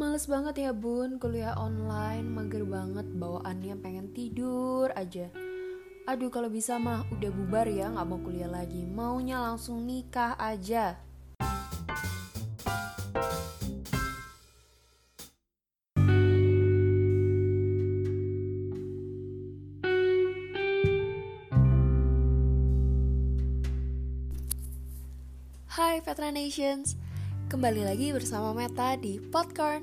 Males banget ya bun, kuliah online, mager banget, bawaannya pengen tidur aja. Aduh kalau bisa mah udah bubar ya, nggak mau kuliah lagi, maunya langsung nikah aja. Hai Petra Nations, kembali lagi bersama Meta di Popcorn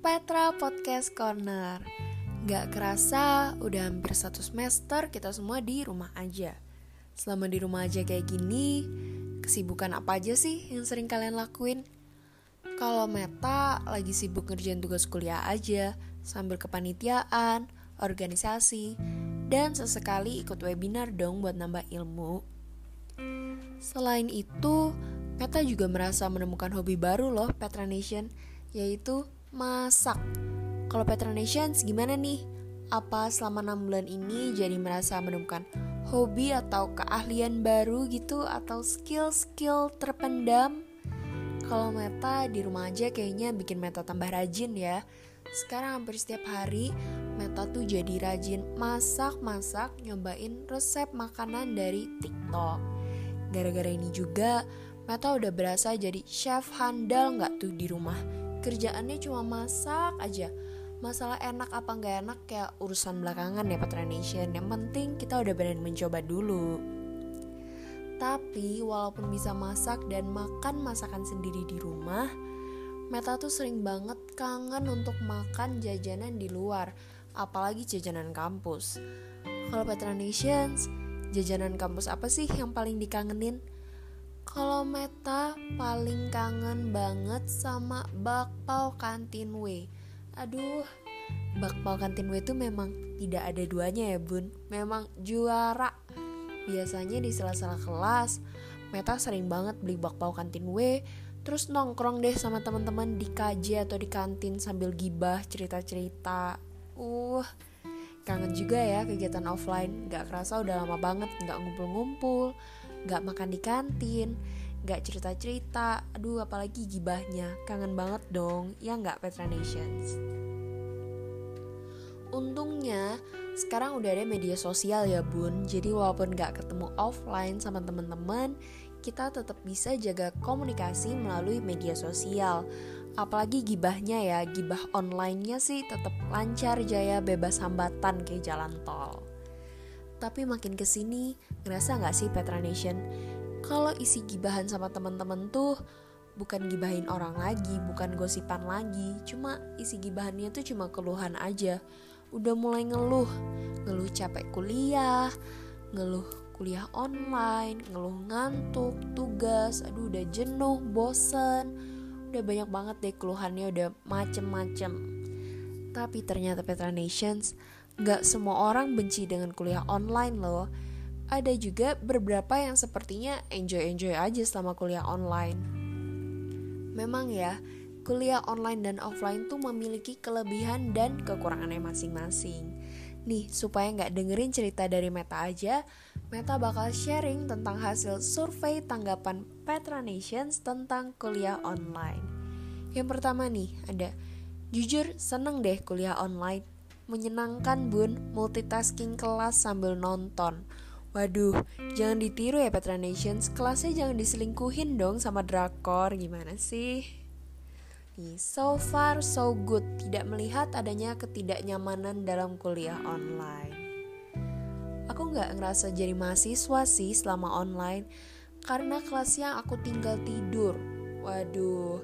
Petra Podcast Corner. Gak kerasa, udah hampir satu semester kita semua di rumah aja. Selama di rumah aja kayak gini, kesibukan apa aja sih yang sering kalian lakuin? Kalau Meta lagi sibuk ngerjain tugas kuliah aja, sambil kepanitiaan, organisasi, dan sesekali ikut webinar dong buat nambah ilmu. Selain itu, Petra juga merasa menemukan hobi baru loh Petra Nation, yaitu masak. Kalau Petra Nations gimana nih? Apa selama 6 bulan ini jadi merasa menemukan hobi atau keahlian baru gitu atau skill-skill terpendam? Kalau Meta di rumah aja kayaknya bikin Meta tambah rajin ya. Sekarang hampir setiap hari Meta tuh jadi rajin masak-masak nyobain resep makanan dari TikTok. Gara-gara ini juga, Meta udah berasa jadi chef handal nggak tuh di rumah. Kerjaannya cuma masak aja. Masalah enak apa nggak enak kayak urusan belakangan ya Patra Nation. Yang penting kita udah berani mencoba dulu. Tapi walaupun bisa masak dan makan masakan sendiri di rumah, Meta tuh sering banget kangen untuk makan jajanan di luar, apalagi jajanan kampus. Kalau Petra Nations, Jajanan kampus apa sih yang paling dikangenin? Kalau Meta paling kangen banget sama bakpao kantin W. Aduh, bakpao kantin W itu memang tidak ada duanya ya bun. Memang juara. Biasanya di sela-sela kelas, Meta sering banget beli bakpao kantin W, terus nongkrong deh sama teman-teman di KJ atau di kantin sambil gibah cerita-cerita. Uh, Kangen juga ya kegiatan offline, gak kerasa udah lama banget gak ngumpul-ngumpul, gak makan di kantin, gak cerita-cerita, aduh apalagi gibahnya, kangen banget dong, ya gak Petra Nations? Untungnya sekarang udah ada media sosial ya bun, jadi walaupun gak ketemu offline sama temen-temen, kita tetap bisa jaga komunikasi melalui media sosial. Apalagi gibahnya ya. Gibah onlinenya sih tetap lancar jaya. Bebas hambatan kayak jalan tol tapi makin ke sini ngerasa nggak sih Petra Nation? Kalau isi gibahan sama temen-temen tuh bukan gibahin orang lagi bukan gosipan lagi cuma isi gibahannya tuh cuma keluhan aja. Udah mulai ngeluh. Ngeluh capek kuliah ngeluh kuliah online ngeluh ngantuk tugas aduh udah jenuh bosen. Udah banyak banget deh keluhannya udah macem-macem. Tapi ternyata Petra Nations gak semua orang benci dengan kuliah online loh ada juga beberapa yang sepertinya enjoy-enjoy aja selama kuliah online memang ya kuliah online dan offline tuh memiliki kelebihan dan kekurangannya masing-masing Nih, supaya nggak dengerin cerita dari Meta aja, Meta bakal sharing tentang hasil survei tanggapan Petra Nations tentang kuliah online. Yang pertama nih, ada Jujur seneng deh kuliah online. Menyenangkan bun, multitasking kelas sambil nonton. Waduh, jangan ditiru ya Petra Nations, kelasnya jangan diselingkuhin dong sama drakor, gimana sih? Nih, so far so good, tidak melihat adanya ketidaknyamanan dalam kuliah online. Aku nggak ngerasa jadi mahasiswa sih selama online, karena kelasnya aku tinggal tidur. Waduh,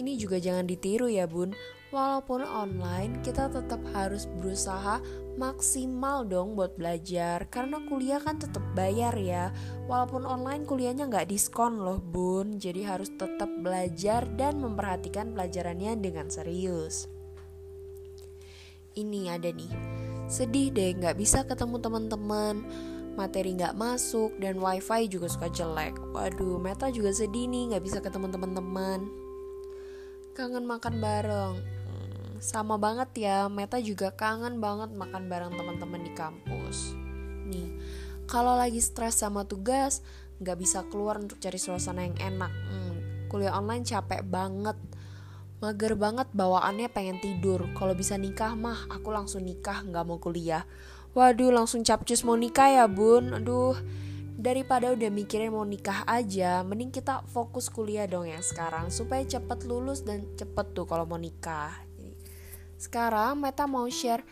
ini juga jangan ditiru ya bun. Walaupun online, kita tetap harus berusaha maksimal dong buat belajar. Karena kuliah kan tetap bayar ya. Walaupun online kuliahnya nggak diskon loh bun. Jadi harus tetap belajar dan memperhatikan pelajarannya dengan serius. Ini ada nih. Sedih deh nggak bisa ketemu teman-teman. Materi nggak masuk dan wifi juga suka jelek. Waduh meta juga sedih nih nggak bisa ketemu teman-teman kangen makan bareng sama banget ya Meta juga kangen banget makan bareng teman-teman di kampus nih kalau lagi stres sama tugas nggak bisa keluar untuk cari suasana yang enak hmm, kuliah online capek banget Mager banget bawaannya pengen tidur. Kalau bisa nikah mah aku langsung nikah nggak mau kuliah. Waduh langsung capcus mau nikah ya bun. Aduh daripada udah mikirin mau nikah aja, mending kita fokus kuliah dong ya sekarang supaya cepet lulus dan cepet tuh kalau mau nikah. Sekarang Meta mau share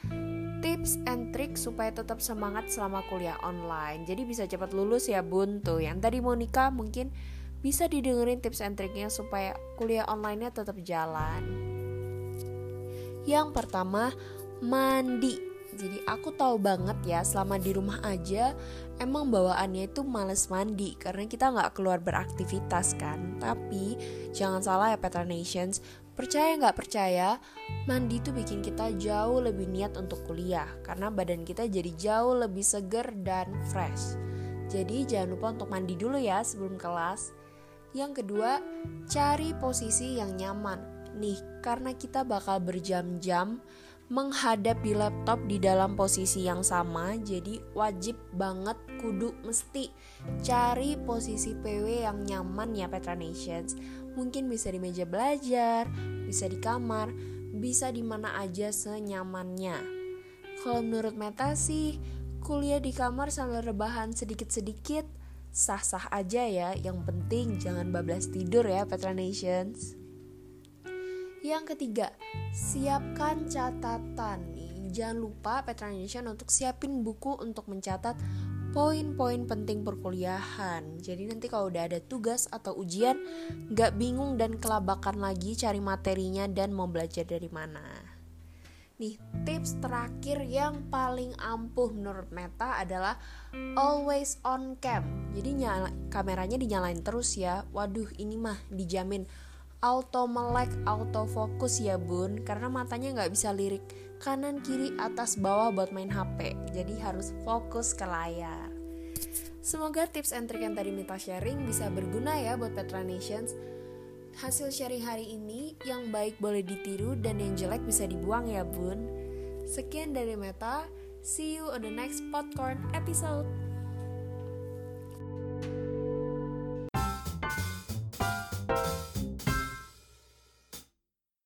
tips and trick supaya tetap semangat selama kuliah online. Jadi bisa cepat lulus ya bun tuh. Yang tadi mau nikah mungkin bisa didengerin tips and triknya supaya kuliah online-nya tetap jalan. Yang pertama, mandi. Jadi aku tahu banget ya selama di rumah aja emang bawaannya itu males mandi karena kita nggak keluar beraktivitas kan. Tapi jangan salah ya Petra Nations, percaya nggak percaya, mandi itu bikin kita jauh lebih niat untuk kuliah karena badan kita jadi jauh lebih seger dan fresh. Jadi jangan lupa untuk mandi dulu ya sebelum kelas. Yang kedua, cari posisi yang nyaman. Nih, karena kita bakal berjam-jam menghadap di laptop di dalam posisi yang sama, jadi wajib banget kudu mesti cari posisi PW yang nyaman ya Petra Nations. Mungkin bisa di meja belajar, bisa di kamar, bisa di mana aja senyamannya. Kalau menurut Meta sih, kuliah di kamar sambil rebahan sedikit-sedikit sah-sah aja ya. Yang penting jangan bablas tidur ya Petra Nations. Yang ketiga, siapkan catatan. Jangan lupa Petra Nation untuk siapin buku untuk mencatat poin-poin penting perkuliahan. Jadi nanti kalau udah ada tugas atau ujian, nggak bingung dan kelabakan lagi cari materinya dan mau belajar dari mana. Nih, tips terakhir yang paling ampuh menurut Meta adalah always on cam. Jadi nyala, kameranya dinyalain terus ya. Waduh, ini mah dijamin auto melek, auto fokus ya bun. Karena matanya nggak bisa lirik kanan kiri atas bawah buat main HP. Jadi harus fokus ke layar. Semoga tips and trick yang tadi Meta sharing bisa berguna ya buat Petra Nations hasil sharing hari ini yang baik boleh ditiru dan yang jelek bisa dibuang ya bun. Sekian dari Meta, see you on the next Popcorn episode.